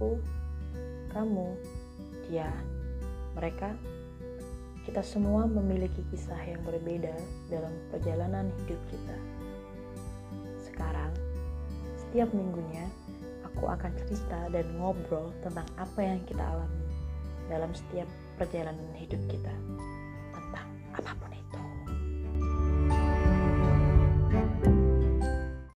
aku, kamu, dia, mereka, kita semua memiliki kisah yang berbeda dalam perjalanan hidup kita. Sekarang, setiap minggunya, aku akan cerita dan ngobrol tentang apa yang kita alami dalam setiap perjalanan hidup kita.